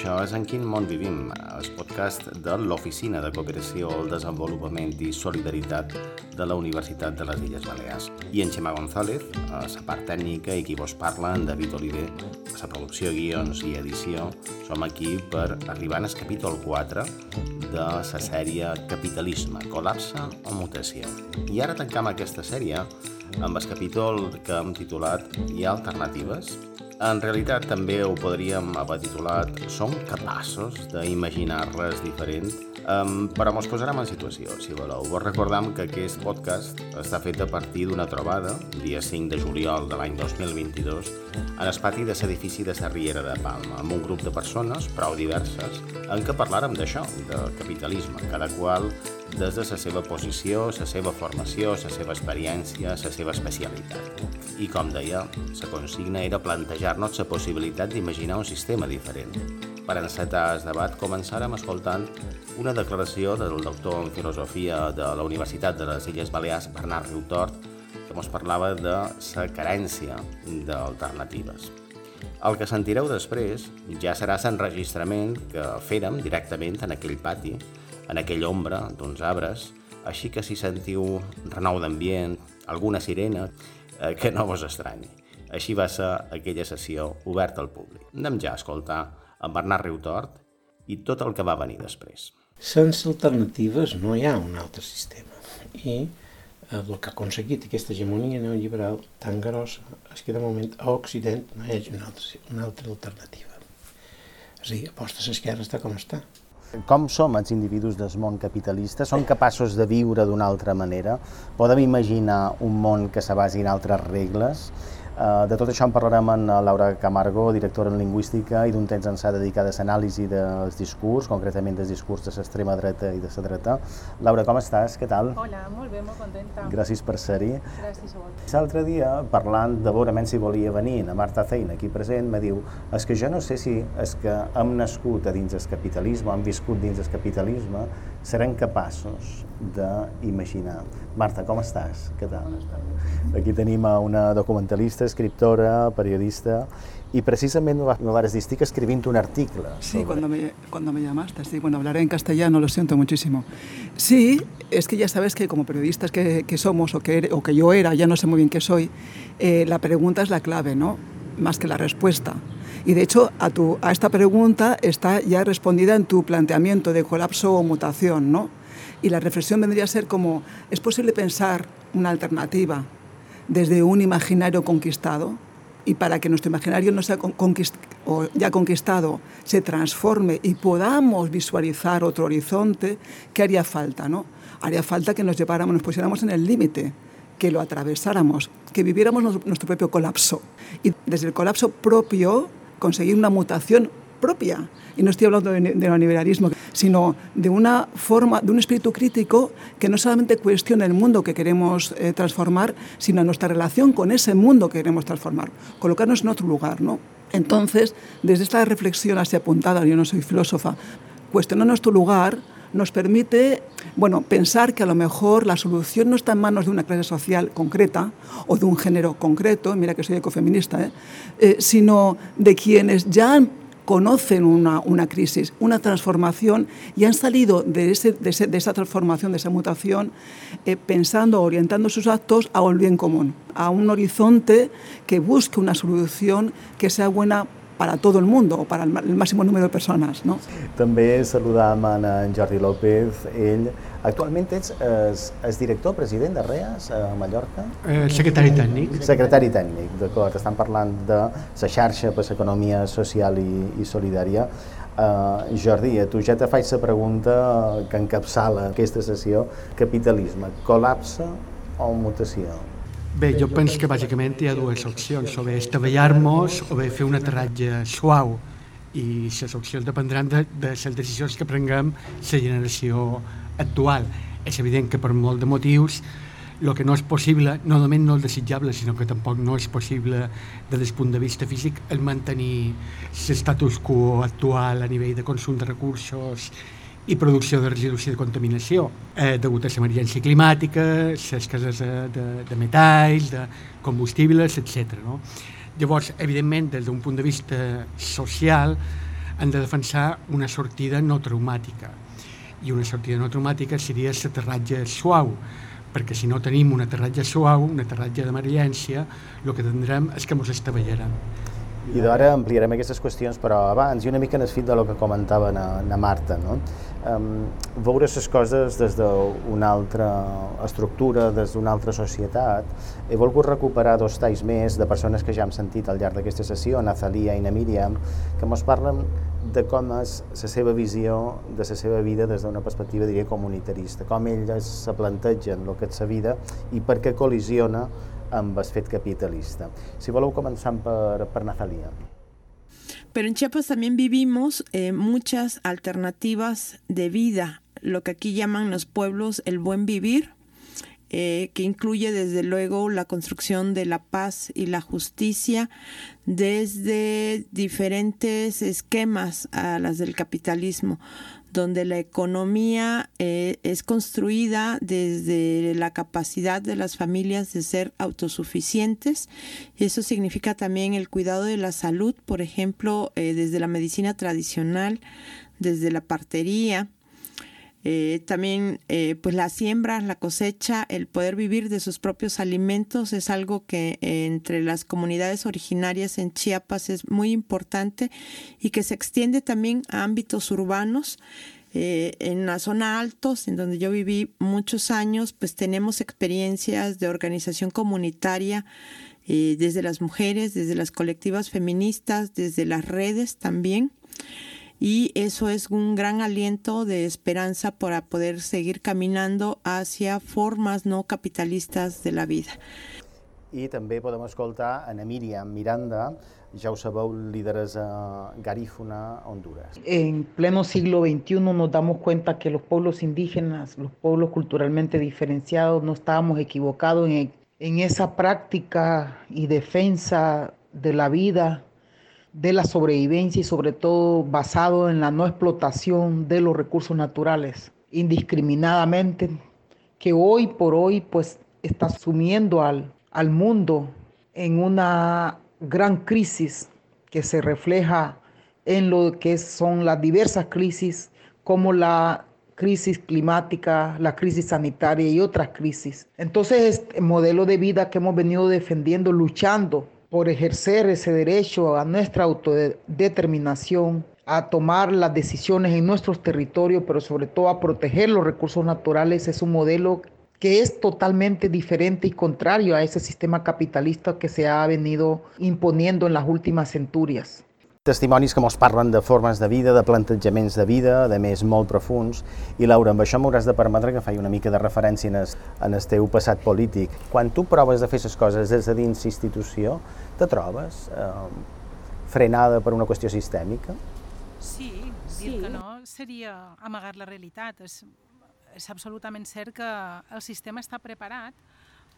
Això és En quin món vivim, el podcast de l'Oficina de Cooperació al Desenvolupament i Solidaritat de la Universitat de les Illes Balears. I en Xema González, a la part tècnica i qui vos parla, en David Oliver, a la producció, guions i edició, som aquí per arribar al capítol 4 de la sèrie Capitalisme, col·lapse o mutació. I ara tancam aquesta sèrie amb el capítol que hem titulat Hi ha alternatives? En realitat també ho podríem haver titulat Som capaços d'imaginar res diferent? Um, però mos posarem en situació, si voleu. Vos recordam que aquest podcast està fet a partir d'una trobada, dia 5 de juliol de l'any 2022, en el pati de l'edifici de la Riera de Palma, amb un grup de persones, prou diverses, en què parlàrem d'això, de capitalisme, cada qual des de la seva posició, la seva formació, la seva experiència, la seva especialitat. I com deia, la consigna era plantejar-nos la possibilitat d'imaginar un sistema diferent. Per encetar el debat començàrem escoltant una declaració del doctor en filosofia de la Universitat de les Illes Balears, Bernard Riutort, que ens parlava de la carència d'alternatives. El que sentireu després ja serà l'enregistrament que fèrem directament en aquell pati, en aquella ombra d'uns arbres, així que si sentiu renou d'ambient, alguna sirena, eh, que no vos estranyi. Així va ser aquella sessió oberta al públic. Anem ja a escoltar en Bernat Riutort i tot el que va venir després. Sense alternatives no hi ha un altre sistema. I eh, el que ha aconseguit aquesta hegemonia neoliberal tan grossa és que de moment a Occident no hi hagi una altra, una altra alternativa. És a dir, aposta a l'esquerra està com està. Com som els individus del món capitalista? Som capaços de viure d'una altra manera? Podem imaginar un món que se basi en altres regles? Eh, de tot això en parlarem amb Laura Camargo, directora en Lingüística i d'un temps ençà dedicada a l'anàlisi dels discurs, concretament del discurs de l'extrema dreta i de la dreta. Laura, com estàs? Què tal? Hola, molt bé, molt contenta. Gràcies per ser-hi. Gràcies a vosaltres. L'altre dia, parlant de veurement si volia venir, a Marta Feina, aquí present, me diu és que jo no sé si és que hem nascut a dins del capitalisme, hem viscut dins del capitalisme, serem capaços d'imaginar. Marta, com estàs? Què tal? Aquí tenim una documentalista, escriptora, periodista, y precisamente me vas a decir que escribiendo un artículo. Sí, cuando, me, cuando me llamaste, sí, bueno, hablaré en castellano, lo siento muchísimo. Sí, es que ya sabes que como periodistas que, que somos, o que, o que yo era, ya no sé muy bien qué soy, eh, la pregunta es la clave, ¿no? Más que la respuesta. Y de hecho, a, tu, a esta pregunta está ya respondida en tu planteamiento de colapso o mutación, ¿no? Y la reflexión vendría a ser como, ¿es posible pensar una alternativa desde un imaginario conquistado? Y para que nuestro imaginario no sea conquist o ya conquistado se transforme y podamos visualizar otro horizonte, ¿qué haría falta? No? Haría falta que nos lleváramos, nos pusiéramos en el límite, que lo atravesáramos, que viviéramos nuestro propio colapso. Y desde el colapso propio conseguir una mutación propia. Y no estoy hablando de, neoliberalismo, sino de una forma, de un espíritu crítico que no solamente cuestiona el mundo que queremos eh, transformar, sino nuestra relación con ese mundo que queremos transformar, colocarnos en otro lugar, ¿no? Entonces, desde esta reflexión así apuntada, yo no soy filósofa, cuestionar nuestro lugar nos permite bueno, pensar que a lo mejor la solución no está en manos de una clase social concreta o de un género concreto, mira que soy ecofeminista, ¿eh? Eh, sino de quienes ya conocen una, una, crisis, una transformación y han salido de, ese, de, ese, de esa transformación, de esa mutación, eh, pensando, orientando sus actos a un bien común, a un horizonte que busque una solución que sea buena para todo el mundo o para el, el máximo número de persones. No? També saludam en Jordi López, ell actualment ets és, és director, president de REAS a Mallorca? Eh, secretari tècnic. Secretari tècnic, d'acord. Estan parlant de la xarxa per l'economia social i, i solidària. Uh, Jordi, a tu ja te faig la pregunta que encapçala aquesta sessió. Capitalisme, col·lapse o mutació? Bé, jo penso que bàsicament hi ha dues opcions, o bé estavellar-nos o bé fer un aterratge suau i les opcions dependran de, de les decisions que prenguem la generació actual. És evident que per molt de motius el que no és possible, no només no és desitjable, sinó que tampoc no és possible des del punt de vista físic el mantenir l'estatus quo actual a nivell de consum de recursos i producció de residus i de contaminació, eh, degut a l'emergència climàtica, les cases de, de, de metalls, de combustibles, etc. No? Llavors, evidentment, des d'un punt de vista social, han de defensar una sortida no traumàtica. I una sortida no traumàtica seria l'aterratge suau, perquè si no tenim un aterratge suau, un aterratge d'emergència, el que tindrem és que ens estavellarem. I d'ara ampliarem aquestes qüestions, però abans, i una mica en el fit de lo que comentava na, na Marta, no? Um, veure les coses des d'una altra estructura, des d'una altra societat. He volgut recuperar dos talls més de persones que ja hem sentit al llarg d'aquesta sessió, na Thalia i na Míriam, que ens parlen de com és la seva visió de la seva vida des d'una perspectiva, diria, comunitarista, com ells se plantegen el que és la vida i per què col·lisiona amb el fet capitalista. Si voleu, començar per, per Nathalia. Pero en Chiapas también vivimos eh, muchas alternativas de vida, lo que aquí llaman los pueblos el buen vivir, eh, que incluye desde luego la construcción de la paz y la justicia desde diferentes esquemas a las del capitalismo, donde la economía eh, es construida desde la capacidad de las familias de ser autosuficientes. Eso significa también el cuidado de la salud, por ejemplo, eh, desde la medicina tradicional, desde la partería, eh, también eh, pues la siembra, la cosecha, el poder vivir de sus propios alimentos es algo que eh, entre las comunidades originarias en Chiapas es muy importante y que se extiende también a ámbitos urbanos. en la zona altos, en donde yo viví muchos años, pues tenemos experiencias de organización comunitaria desde las mujeres, desde las colectivas feministas, desde las redes también y eso es un gran aliento de esperanza para poder seguir caminando hacia formas no capitalistas de la vida. I també podem escoltar a Míriam Miranda, ja ho sabeu, lideresa garífuna Honduras. En pleno siglo XXI nos damos cuenta que los pueblos indígenas, los pueblos culturalmente diferenciados, no estábamos equivocados en, en esa práctica y defensa de la vida de la sobrevivencia y sobre todo basado en la no explotación de los recursos naturales indiscriminadamente, que hoy por hoy pues está sumiendo al, al mundo en una gran crisis que se refleja en lo que son las diversas crisis como la crisis climática, la crisis sanitaria y otras crisis. Entonces, este modelo de vida que hemos venido defendiendo, luchando por ejercer ese derecho a nuestra autodeterminación, a tomar las decisiones en nuestros territorios, pero sobre todo a proteger los recursos naturales, es un modelo que es totalmente diferente y contrario a ese sistema capitalista que se ha venido imponiendo en las últimas centurias. Testimonis que ens parlen de formes de vida, de plantejaments de vida, de més molt profuns. I Laura, amb això m'hauràs de permetre que faci una mica de referència en el, en el teu passat polític. Quan tu proves de fer les coses des de dins l'institució, te trobes eh, frenada per una qüestió sistèmica? Sí, dir sí. que no seria amagar la realitat. És, és absolutament cert que el sistema està preparat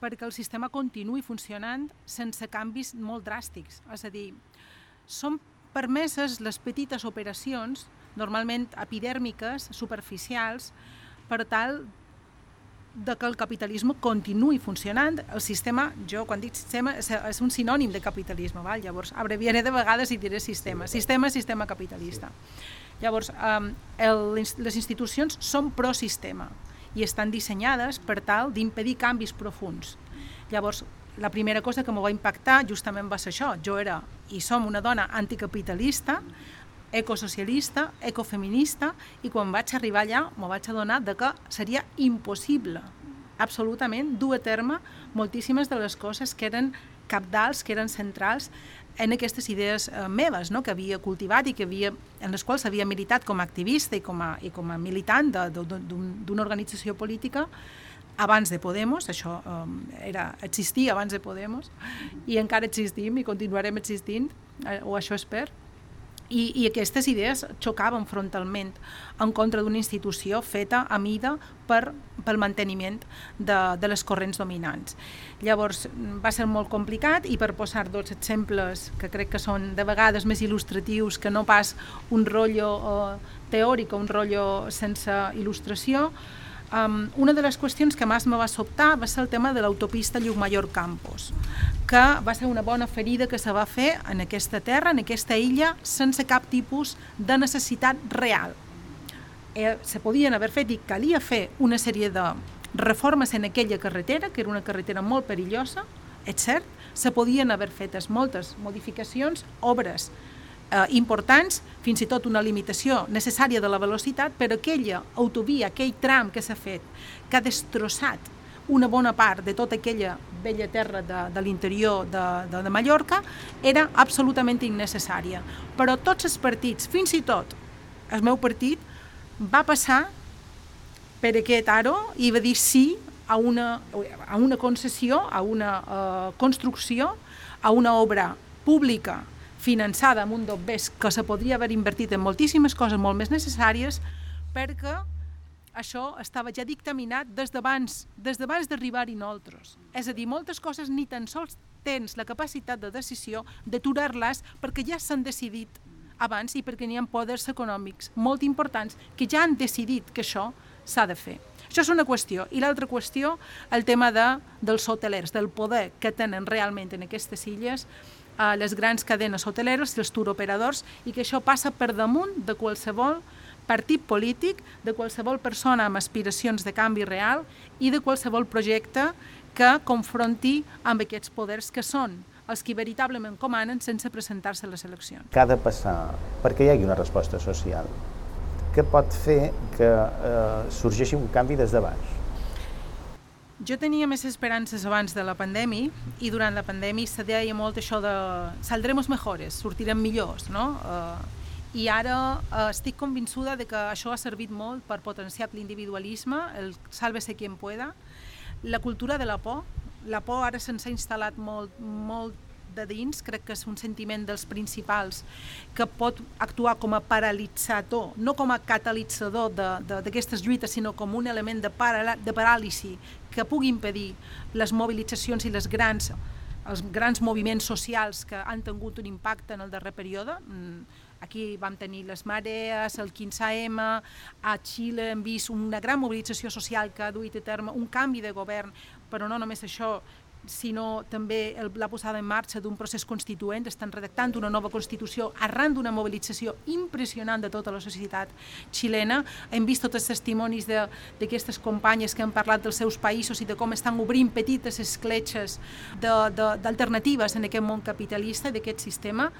perquè el sistema continuï funcionant sense canvis molt dràstics. És a dir, són permeses les petites operacions, normalment epidèrmiques, superficials, per tal de que el capitalisme continuï funcionant. El sistema, jo quan dic sistema, és un sinònim de capitalisme, val? llavors abreviaré de vegades i diré sistema. Sistema, sistema capitalista. Llavors, um, el, les institucions són pro-sistema i estan dissenyades per tal d'impedir canvis profuns. Llavors, la primera cosa que m'ho va impactar justament va ser això. Jo era i som una dona anticapitalista, ecosocialista, ecofeminista, i quan vaig arribar allà m'ho vaig adonar de que seria impossible absolutament dur a terme moltíssimes de les coses que eren capdals, que eren centrals en aquestes idees eh, meves no? que havia cultivat i que havia, en les quals havia militat com a activista i com a, i com a militant d'una organització política abans de Podemos, això um, era existir abans de Podemos, i encara existim i continuarem existint, eh, o això espero. I, i aquestes idees xocaven frontalment en contra d'una institució feta a mida per, pel manteniment de, de les corrents dominants. Llavors va ser molt complicat i per posar dos exemples que crec que són de vegades més il·lustratius que no pas un rotllo eh, teòric o un rotllo sense il·lustració, Um, una de les qüestions que més me va sobtar va ser el tema de l'autopista Llucmajor-Campos, que va ser una bona ferida que se va fer en aquesta terra, en aquesta illa, sense cap tipus de necessitat real. Eh, se podien haver fet i calia fer una sèrie de reformes en aquella carretera, que era una carretera molt perillosa, és cert, se podien haver fetes moltes modificacions, obres eh, importants, fins i tot una limitació necessària de la velocitat, però aquella autovia, aquell tram que s'ha fet, que ha destrossat una bona part de tota aquella vella terra de, de l'interior de, de, de Mallorca, era absolutament innecessària. Però tots els partits, fins i tot el meu partit, va passar per aquest aro i va dir sí a una, a una concessió, a una uh, construcció, a una obra pública finançada amb un dobbers que se podria haver invertit en moltíssimes coses molt més necessàries perquè això estava ja dictaminat des d'abans des d'abans d'arribar-hi nosaltres. És a dir, moltes coses ni tan sols tens la capacitat de decisió d'aturar-les perquè ja s'han decidit abans i perquè n'hi ha poders econòmics molt importants que ja han decidit que això s'ha de fer. Això és una qüestió. I l'altra qüestió, el tema de, dels hotelers, del poder que tenen realment en aquestes illes a les grans cadenes hoteleres i els turoperadors i que això passa per damunt de qualsevol partit polític, de qualsevol persona amb aspiracions de canvi real i de qualsevol projecte que confronti amb aquests poders que són els que veritablement comanen sense presentar-se a les eleccions. Que ha de passar perquè hi hagi una resposta social? Què pot fer que eh, sorgeixi un canvi des de baix? Jo tenia més esperances abans de la pandèmia i durant la pandèmia se deia molt això de saldremos mejores, sortirem millors, no? Uh, I ara uh, estic convençuda de que això ha servit molt per potenciar l'individualisme, el sálvese quien pueda, la cultura de la por, la por ara se'ns ha instal·lat molt, molt de dins, crec que és un sentiment dels principals que pot actuar com a paralitzador, no com a catalitzador d'aquestes lluites, sinó com un element de, para, de paràlisi que pugui impedir les mobilitzacions i les grans, els grans moviments socials que han tingut un impacte en el darrer període. Mm, aquí vam tenir les marees, el 15M, a Xile hem vist una gran mobilització social que ha duit a terme un canvi de govern, però no només això, sinó també el, la posada en marxa d'un procés constituent, estan redactant una nova Constitució arran d'una mobilització impressionant de tota la societat xilena. Hem vist tots els testimonis d'aquestes companyes que han parlat dels seus països i de com estan obrint petites escletxes d'alternatives en aquest món capitalista, d'aquest sistema,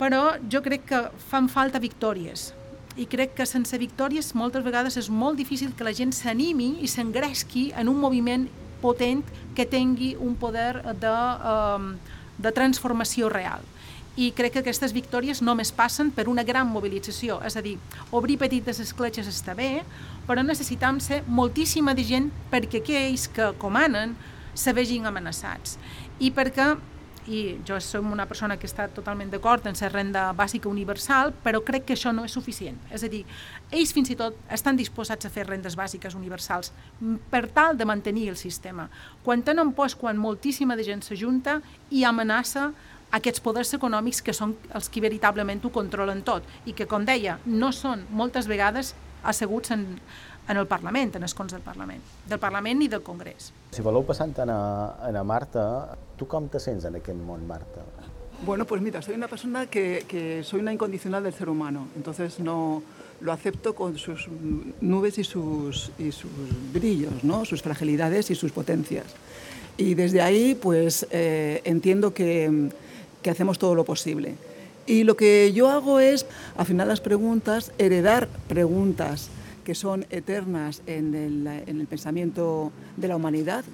però jo crec que fan falta victòries, i crec que sense victòries moltes vegades és molt difícil que la gent s'animi i s'engresqui en un moviment potent que tingui un poder de, um, de transformació real. I crec que aquestes victòries només passen per una gran mobilització, és a dir, obrir petites escletxes està bé, però necessitam ser moltíssima de gent perquè aquells que comanen se vegin amenaçats. I perquè i jo som una persona que està totalment d'acord en ser renda bàsica universal, però crec que això no és suficient. És a dir, ells fins i tot estan disposats a fer rendes bàsiques universals per tal de mantenir el sistema. Quan tenen por és quan moltíssima de gent s'ajunta i amenaça aquests poders econòmics que són els que veritablement ho controlen tot i que, com deia, no són moltes vegades asseguts en, en el Parlament, en escons del Parlament, del Parlament i del Congrés. Si voleu passant a, a Marta, tu com te sents en aquest món, Marta? Bueno, pues mira, soy una persona que, que soy una incondicional del ser humano, entonces no lo acepto con sus nubes y sus, y sus brillos, ¿no? sus fragilidades y sus potencias. Y desde ahí, pues eh, entiendo que, que hacemos todo lo posible. Y lo que yo hago es, al final las preguntas, heredar preguntas que son eternas en el, en el pensamiento de la humanidad.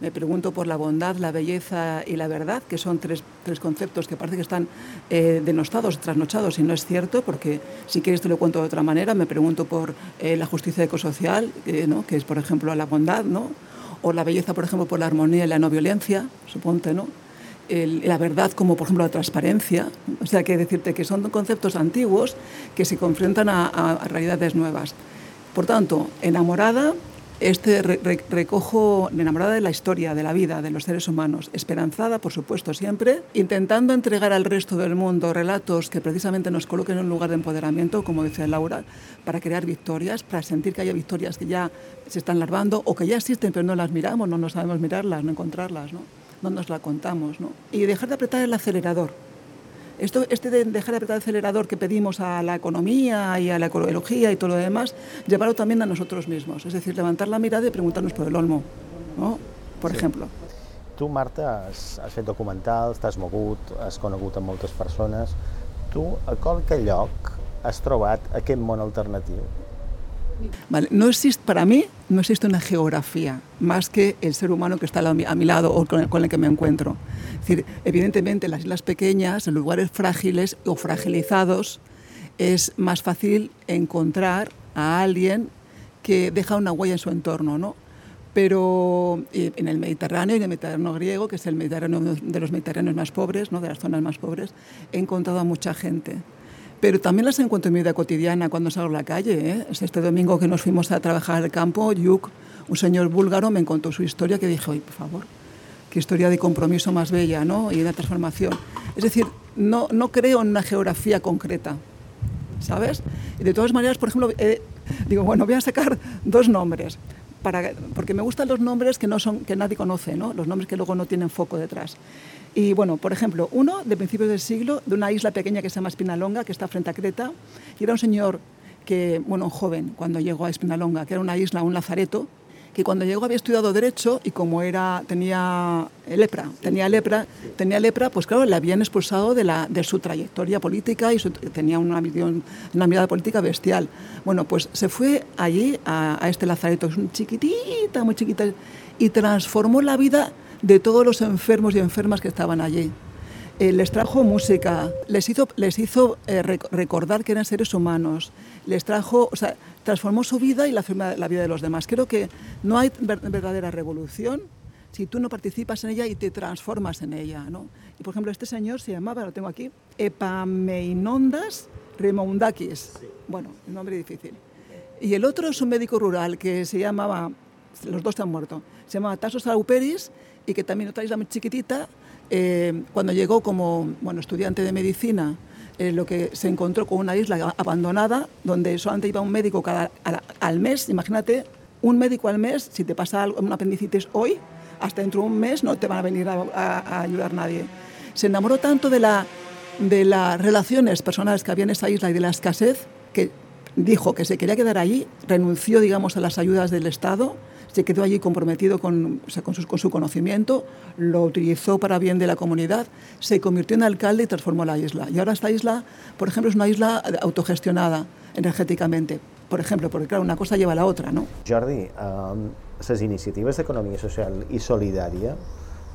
Me pregunto por la bondad, la belleza y la verdad, que son tres, tres conceptos que parece que están eh, denostados, trasnochados, y no es cierto, porque si quieres te lo cuento de otra manera. Me pregunto por eh, la justicia ecosocial, eh, ¿no? que es, por ejemplo, la bondad, ¿no? o la belleza, por ejemplo, por la armonía y la no violencia, suponte, ¿no? la verdad como por ejemplo la transparencia. O sea, que decirte que son conceptos antiguos que se confrontan a realidades nuevas. Por tanto, enamorada este recojo enamorada de la historia, de la vida, de los seres humanos, esperanzada, por supuesto, siempre, intentando entregar al resto del mundo relatos que precisamente nos coloquen en un lugar de empoderamiento, como dice Laura, para crear victorias, para sentir que haya victorias que ya se están larvando o que ya existen pero no las miramos, no, nos sabemos mirarlas, no encontrarlas, no, no nos las contamos. ¿no? Y dejar de apretar el acelerador esto, este de dejar de apretar el acelerador que pedimos a la economía y a la ecología y todo lo demás, llevarlo también a nosotros mismos. Es decir, levantar la mirada y preguntarnos por el olmo, ¿no? por sí. ejemplo. Tu, Marta, has, has fet documentals, t'has mogut, has conegut amb moltes persones. Tu, a qualque lloc, has trobat aquest món alternatiu? Vale, no existe, para mí, no existe una geografía más que el ser humano que está a mi, a mi lado o con el, con el, que me encuentro. Es decir, evidentemente, en las islas pequeñas, en lugares frágiles o fragilizados, es más fácil encontrar a alguien que deja una huella en su entorno, ¿no? Pero en el Mediterráneo y en el Mediterráneo griego, que es el Mediterráneo de los Mediterráneos más pobres, ¿no? de las zonas más pobres, he encontrado a mucha gente pero también las encuentro en mi vida cotidiana cuando salgo a la calle. ¿eh? Este domingo que nos fuimos a trabajar al campo, Yuk, un señor búlgaro, me contó su historia que dije, oye, por favor, qué historia de compromiso más bella ¿no? y de transformación. Es decir, no, no creo en una geografía concreta, ¿sabes? Y de todas maneras, por ejemplo, eh, digo, bueno, voy a sacar dos nombres. Para, porque me gustan los nombres que, no son, que nadie conoce, ¿no? los nombres que luego no tienen foco detrás. Y bueno, por ejemplo, uno de principios del siglo, de una isla pequeña que se llama Espinalonga, que está frente a Creta, y era un señor que, bueno, un joven, cuando llegó a Espinalonga, que era una isla, un lazareto, que cuando llegó había estudiado derecho y como era tenía lepra, tenía lepra, tenía lepra, pues claro, le habían expulsado de, la, de su trayectoria política y tenía una, una mirada política bestial. Bueno, pues se fue allí a, a este lazareto, es un chiquitita, muy chiquita, y transformó la vida de todos los enfermos y enfermas que estaban allí. Eh, les trajo música, les hizo, les hizo eh, recordar que eran seres humanos, les trajo, o sea, transformó su vida y la, la vida de los demás. Creo que no hay verdadera revolución si tú no participas en ella y te transformas en ella. ¿no? Y por ejemplo, este señor se llamaba, lo tengo aquí, Epaminondas Remoundakis. Bueno, un nombre difícil. Y el otro es un médico rural que se llamaba, los dos están muertos, se llamaba Tasos Auperis y que también otra isla muy chiquitita, eh, cuando llegó como bueno, estudiante de medicina, eh, lo que se encontró con una isla abandonada, donde solamente iba un médico cada, al, al, mes, imagínate, un médico al mes, si te pasa algo, un apendicitis hoy, hasta dentro de un mes no te van a venir a, a, a ayudar nadie. Se enamoró tanto de, la, de las relaciones personales que había en esa isla y de la escasez, que dijo que se quería quedar allí, renunció, digamos, a las ayudas del Estado, se quedó allí comprometido con, o sea, con, su, con, su, conocimiento, lo utilizó para bien de la comunidad, se convirtió en alcalde y transformó la isla. Y ahora esta isla, por ejemplo, es una isla autogestionada energèticamente. Per exemple, perquè clar, una cosa lleva a la otra, no? Jordi, um, les iniciatives d'economia social i solidària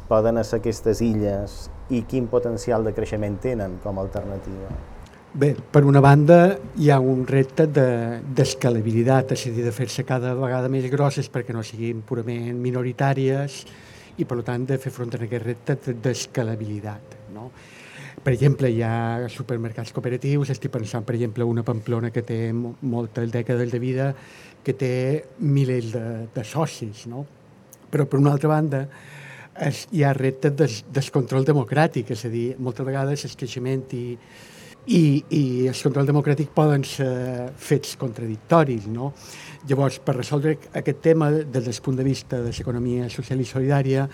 poden ser aquestes illes i quin potencial de creixement tenen com a alternativa? Bé, per una banda hi ha un repte d'escalabilitat, de, és a dir, de fer-se cada vegada més grosses perquè no siguin purament minoritàries i, per tant, de fer front a aquest repte d'escalabilitat. No? Per exemple, hi ha supermercats cooperatius, estic pensant, per exemple, una Pamplona que té moltes dècades de vida, que té milers de, de socis, no? Però, per una altra banda, es, hi ha reptes des, descontrol democràtic, és a dir, moltes vegades el creixement i, i, i el control democràtic poden ser fets contradictoris. No? Llavors, per resoldre aquest tema des del punt de vista de l'economia social i solidària,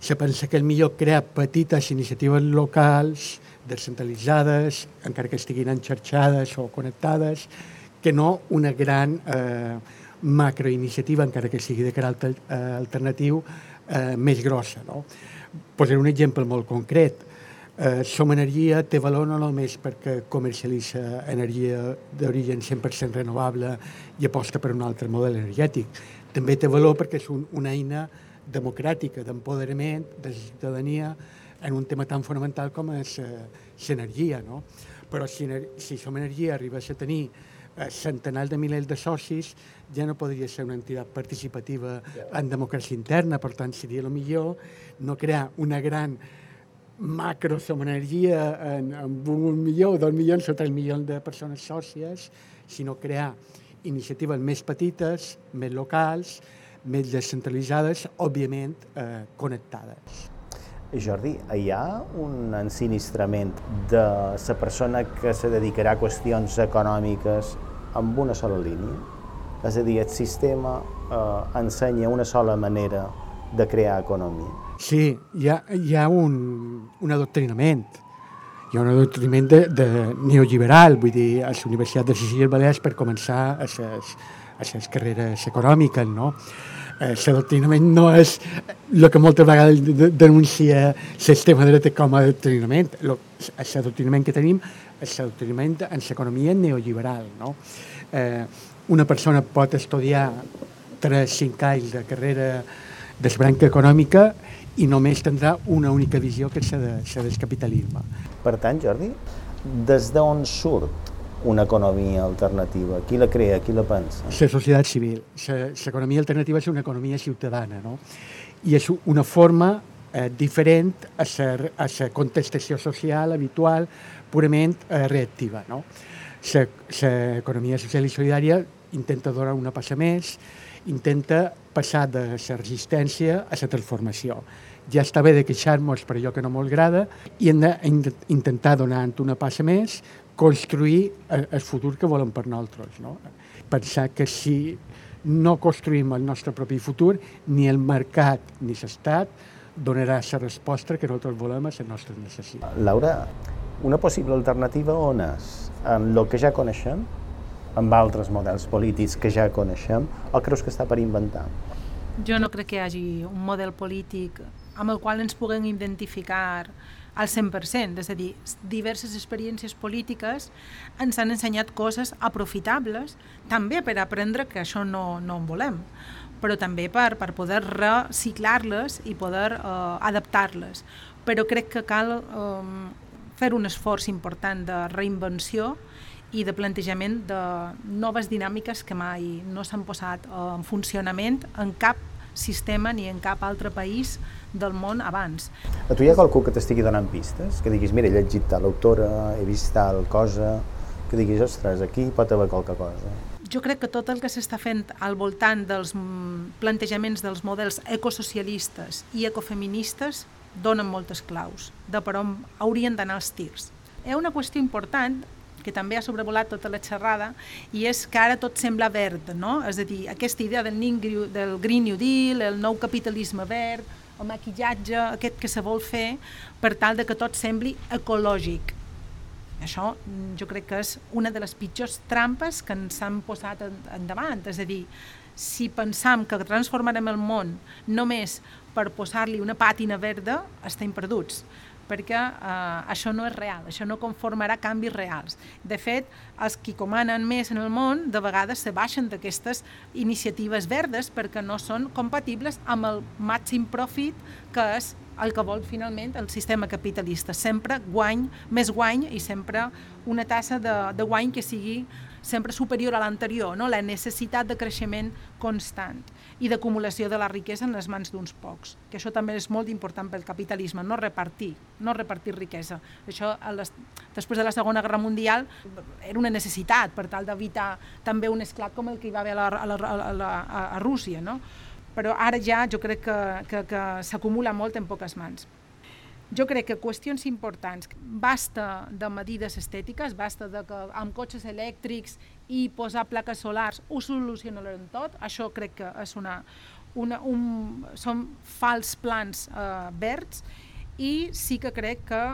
se pensa que el millor crear petites iniciatives locals, descentralitzades, encara que estiguin enxarxades o connectades, que no una gran eh, macroiniciativa, encara que sigui de caràcter eh, alternatiu, eh, més grossa. No? Posaré un exemple molt concret Eh, Som Energia té valor no només perquè comercialitza energia d'origen 100% renovable i aposta per un altre model energètic. També té valor perquè és un, una eina democràtica, d'empoderament de la ciutadania en un tema tan fonamental com és eh, l'energia. No? Però si, si Som Energia arribés a tenir eh, centenars de milers de socis, ja no podria ser una entitat participativa en democràcia interna, per tant seria el millor no crear una gran macro som energia en, amb un milió, dos milions o tres milions de persones sòcies, sinó crear iniciatives més petites, més locals, més descentralitzades, òbviament eh, connectades. Jordi, hi ha un ensinistrament de la persona que se dedicarà a qüestions econòmiques amb una sola línia? És a dir, el sistema eh, ensenya una sola manera de crear economia. Sí, hi ha, hi ha un, un adoctrinament. Hi ha un adoctrinament de, de neoliberal, vull dir, a les universitats de Illes Balears per començar a les, a les carreres econòmiques, no? Eh, l'adoctrinament no és el que moltes vegades denuncia l'extrema dreta com a adoctrinament. L'adoctrinament que tenim és l'adoctrinament en l'economia neoliberal, no? Eh, una persona pot estudiar 3-5 anys de carrera d'esbranca econòmica i només tindrà una única visió que és la, de, del capitalisme. Per tant, Jordi, des d'on surt una economia alternativa? Qui la crea? Qui la pensa? La societat civil. L'economia alternativa és una economia ciutadana, no? I és una forma eh, diferent a la contestació social habitual, purament eh, reactiva, no? L'economia social i solidària intenta donar una passa més, intenta passar de la resistència a la transformació. Ja està bé de queixar-nos per allò que no m'ho agrada i hem d'intentar donar una passa més, construir el futur que volem per nosaltres. No? Pensar que si no construïm el nostre propi futur, ni el mercat ni l'Estat donarà la resposta que nosaltres volem a les nostres necessitats. Laura, una possible alternativa on és? En el que ja coneixem? Amb altres models polítics que ja coneixem o creus que està per inventar? Jo no crec que hi hagi un model polític amb el qual ens puguem identificar al 100%, és a dir, diverses experiències polítiques ens han ensenyat coses aprofitables, també per aprendre que això no, no en volem, però també per, per poder reciclar-les i poder uh, adaptar-les. Però crec que cal um, fer un esforç important de reinvenció i de plantejament de noves dinàmiques que mai no s'han posat en funcionament en cap sistema ni en cap altre país del món abans. A tu hi ha qualcú que t'estigui donant pistes? Que diguis, mira, he llegit tal autora, he vist tal cosa, que diguis, ostres, aquí pot haver qualque cosa. Jo crec que tot el que s'està fent al voltant dels plantejaments dels models ecosocialistes i ecofeministes donen moltes claus de per on haurien d'anar els tirs. Hi ha una qüestió important que també ha sobrevolat tota la xerrada, i és que ara tot sembla verd, no? És a dir, aquesta idea del, del Green New Deal, el nou capitalisme verd, el maquillatge aquest que se vol fer per tal de que tot sembli ecològic. Això mm, jo crec que és una de les pitjors trampes que ens han posat endavant, és a dir, si pensam que transformarem el món només per posar-li una pàtina verda, estem perduts perquè eh, això no és real, això no conformarà canvis reals. De fet, els qui comanen més en el món de vegades se baixen d'aquestes iniciatives verdes perquè no són compatibles amb el màxim profit que és el que vol finalment el sistema capitalista. Sempre guany, més guany i sempre una tassa de, de guany que sigui sempre superior a l'anterior, no? la necessitat de creixement constant i d'acumulació de la riquesa en les mans d'uns pocs, que això també és molt important pel capitalisme, no repartir, no repartir riquesa. Això, les, després de la Segona Guerra Mundial, era una necessitat per tal d'evitar també un esclat com el que hi va haver a, la, a, la, a, la, a Rússia, no? però ara ja jo crec que, que, que s'acumula molt en poques mans. Jo crec que qüestions importants, basta de medides estètiques, basta de que amb cotxes elèctrics i posar plaques solars ho solucionarem tot, això crec que és una, una, un, són fals plans eh, verds i sí que crec que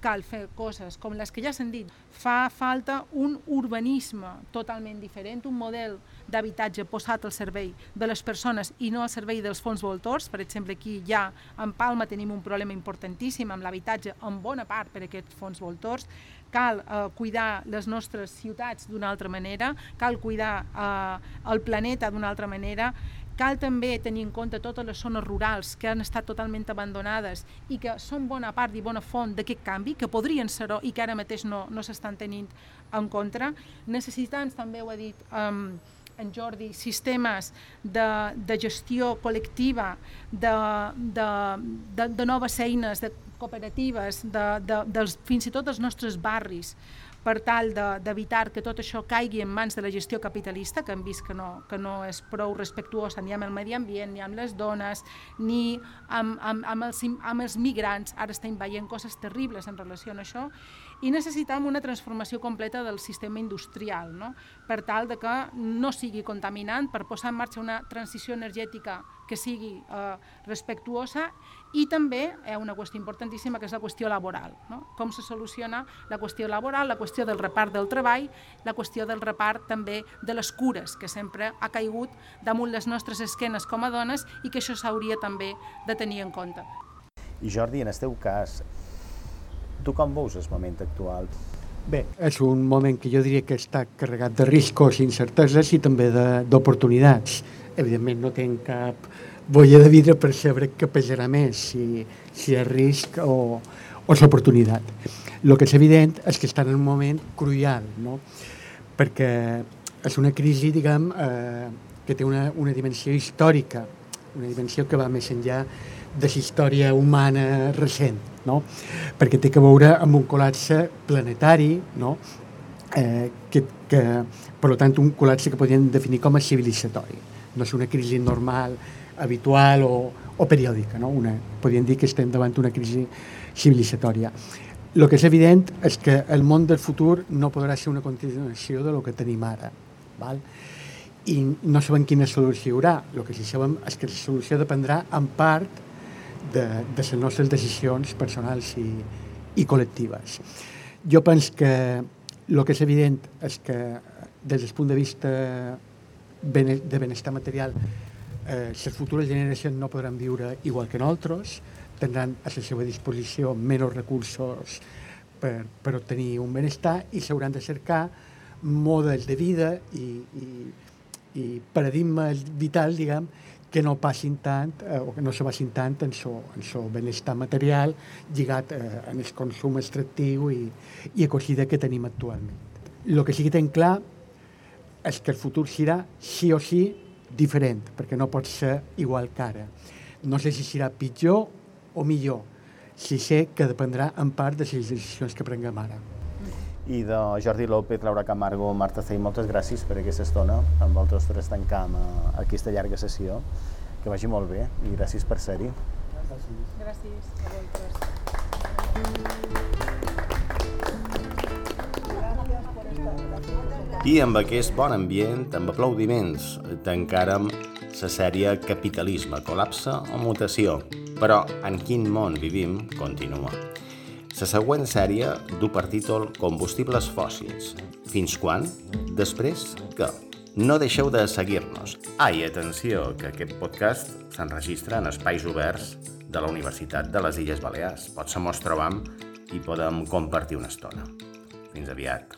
cal fer coses com les que ja s'han dit. Fa falta un urbanisme totalment diferent, un model d'habitatge posat al servei de les persones i no al servei dels fons voltors. Per exemple, aquí ja en Palma tenim un problema importantíssim amb l'habitatge en bona part per aquests fons voltors. Cal eh, cuidar les nostres ciutats d'una altra manera, cal cuidar eh, el planeta d'una altra manera Cal també tenir en compte totes les zones rurals que han estat totalment abandonades i que són bona part i bona font d'aquest canvi, que podrien ser-ho i que ara mateix no, no s'estan tenint en contra. Necessitats, també ho he dit, um, en Jordi, sistemes de, de gestió col·lectiva, de, de, de, de noves eines, de cooperatives, de, de, dels, fins i tot dels nostres barris, per tal d'evitar de, que tot això caigui en mans de la gestió capitalista, que hem vist que no, que no és prou respectuosa ni amb el medi ambient, ni amb les dones, ni amb, amb, amb, els, amb els migrants. Ara estem veient coses terribles en relació a això i necessitem una transformació completa del sistema industrial, no? per tal de que no sigui contaminant, per posar en marxa una transició energètica que sigui eh, respectuosa i també hi ha una qüestió importantíssima que és la qüestió laboral. No? Com se soluciona la qüestió laboral, la qüestió del repart del treball, la qüestió del repart també de les cures, que sempre ha caigut damunt les nostres esquenes com a dones i que això s'hauria també de tenir en compte. I Jordi, en el teu cas, Tu com veus el moment actual? Bé, és un moment que jo diria que està carregat de riscos incerteses i també d'oportunitats. Evidentment no tenc cap boia de vidre per saber què pesarà més, si, si és risc o, o l'oportunitat. El que és evident és que està en un moment crucial, no? perquè és una crisi, diguem, eh, que té una, una dimensió històrica, una dimensió que va més enllà de la història humana recent, no? perquè té que veure amb un col·lapse planetari, no? eh, que, que, per tant, un col·lapse que podríem definir com a civilitzatori. No és una crisi normal, habitual o, o periòdica, no? una, podríem dir que estem davant d'una crisi civilitzatòria. El que és evident és que el món del futur no podrà ser una continuació de lo que tenim ara. Val? i no sabem quina solució hi haurà. El que sí sabem és que la solució dependrà en part de, de les nostres decisions personals i, i col·lectives. Jo penso que el que és evident és que des del punt de vista de benestar material eh, les futures generacions no podran viure igual que nosaltres, tindran a la seva disposició menys recursos per, per obtenir un benestar i s'hauran de cercar models de vida i, i, i paradigmes vitals, diguem, que no passin tant eh, o que no se basin tant en so, en so benestar material lligat eh, en el consum extractiu i, i ecocida que tenim actualment. El que sí que tenim clar és que el futur serà sí o sí diferent, perquè no pot ser igual que ara. No sé si serà pitjor o millor, si sé que dependrà en part de les decisions que prenguem ara i de Jordi López, Laura Camargo, Marta Cei, moltes gràcies per aquesta estona. Amb vosaltres tancam eh, aquesta llarga sessió. Que vagi molt bé i gràcies per ser-hi. Gràcies. Gràcies a I amb aquest bon ambient, amb aplaudiments, tancarem la sèrie Capitalisme, col·lapse o mutació. Però en quin món vivim continua. La següent sèrie du per títol Combustibles fòssils. Fins quan? Després, què? No deixeu de seguir-nos. Ah, i atenció, que aquest podcast s'enregistra en espais oberts de la Universitat de les Illes Balears. Potser mos trobam i podem compartir una estona. Fins aviat.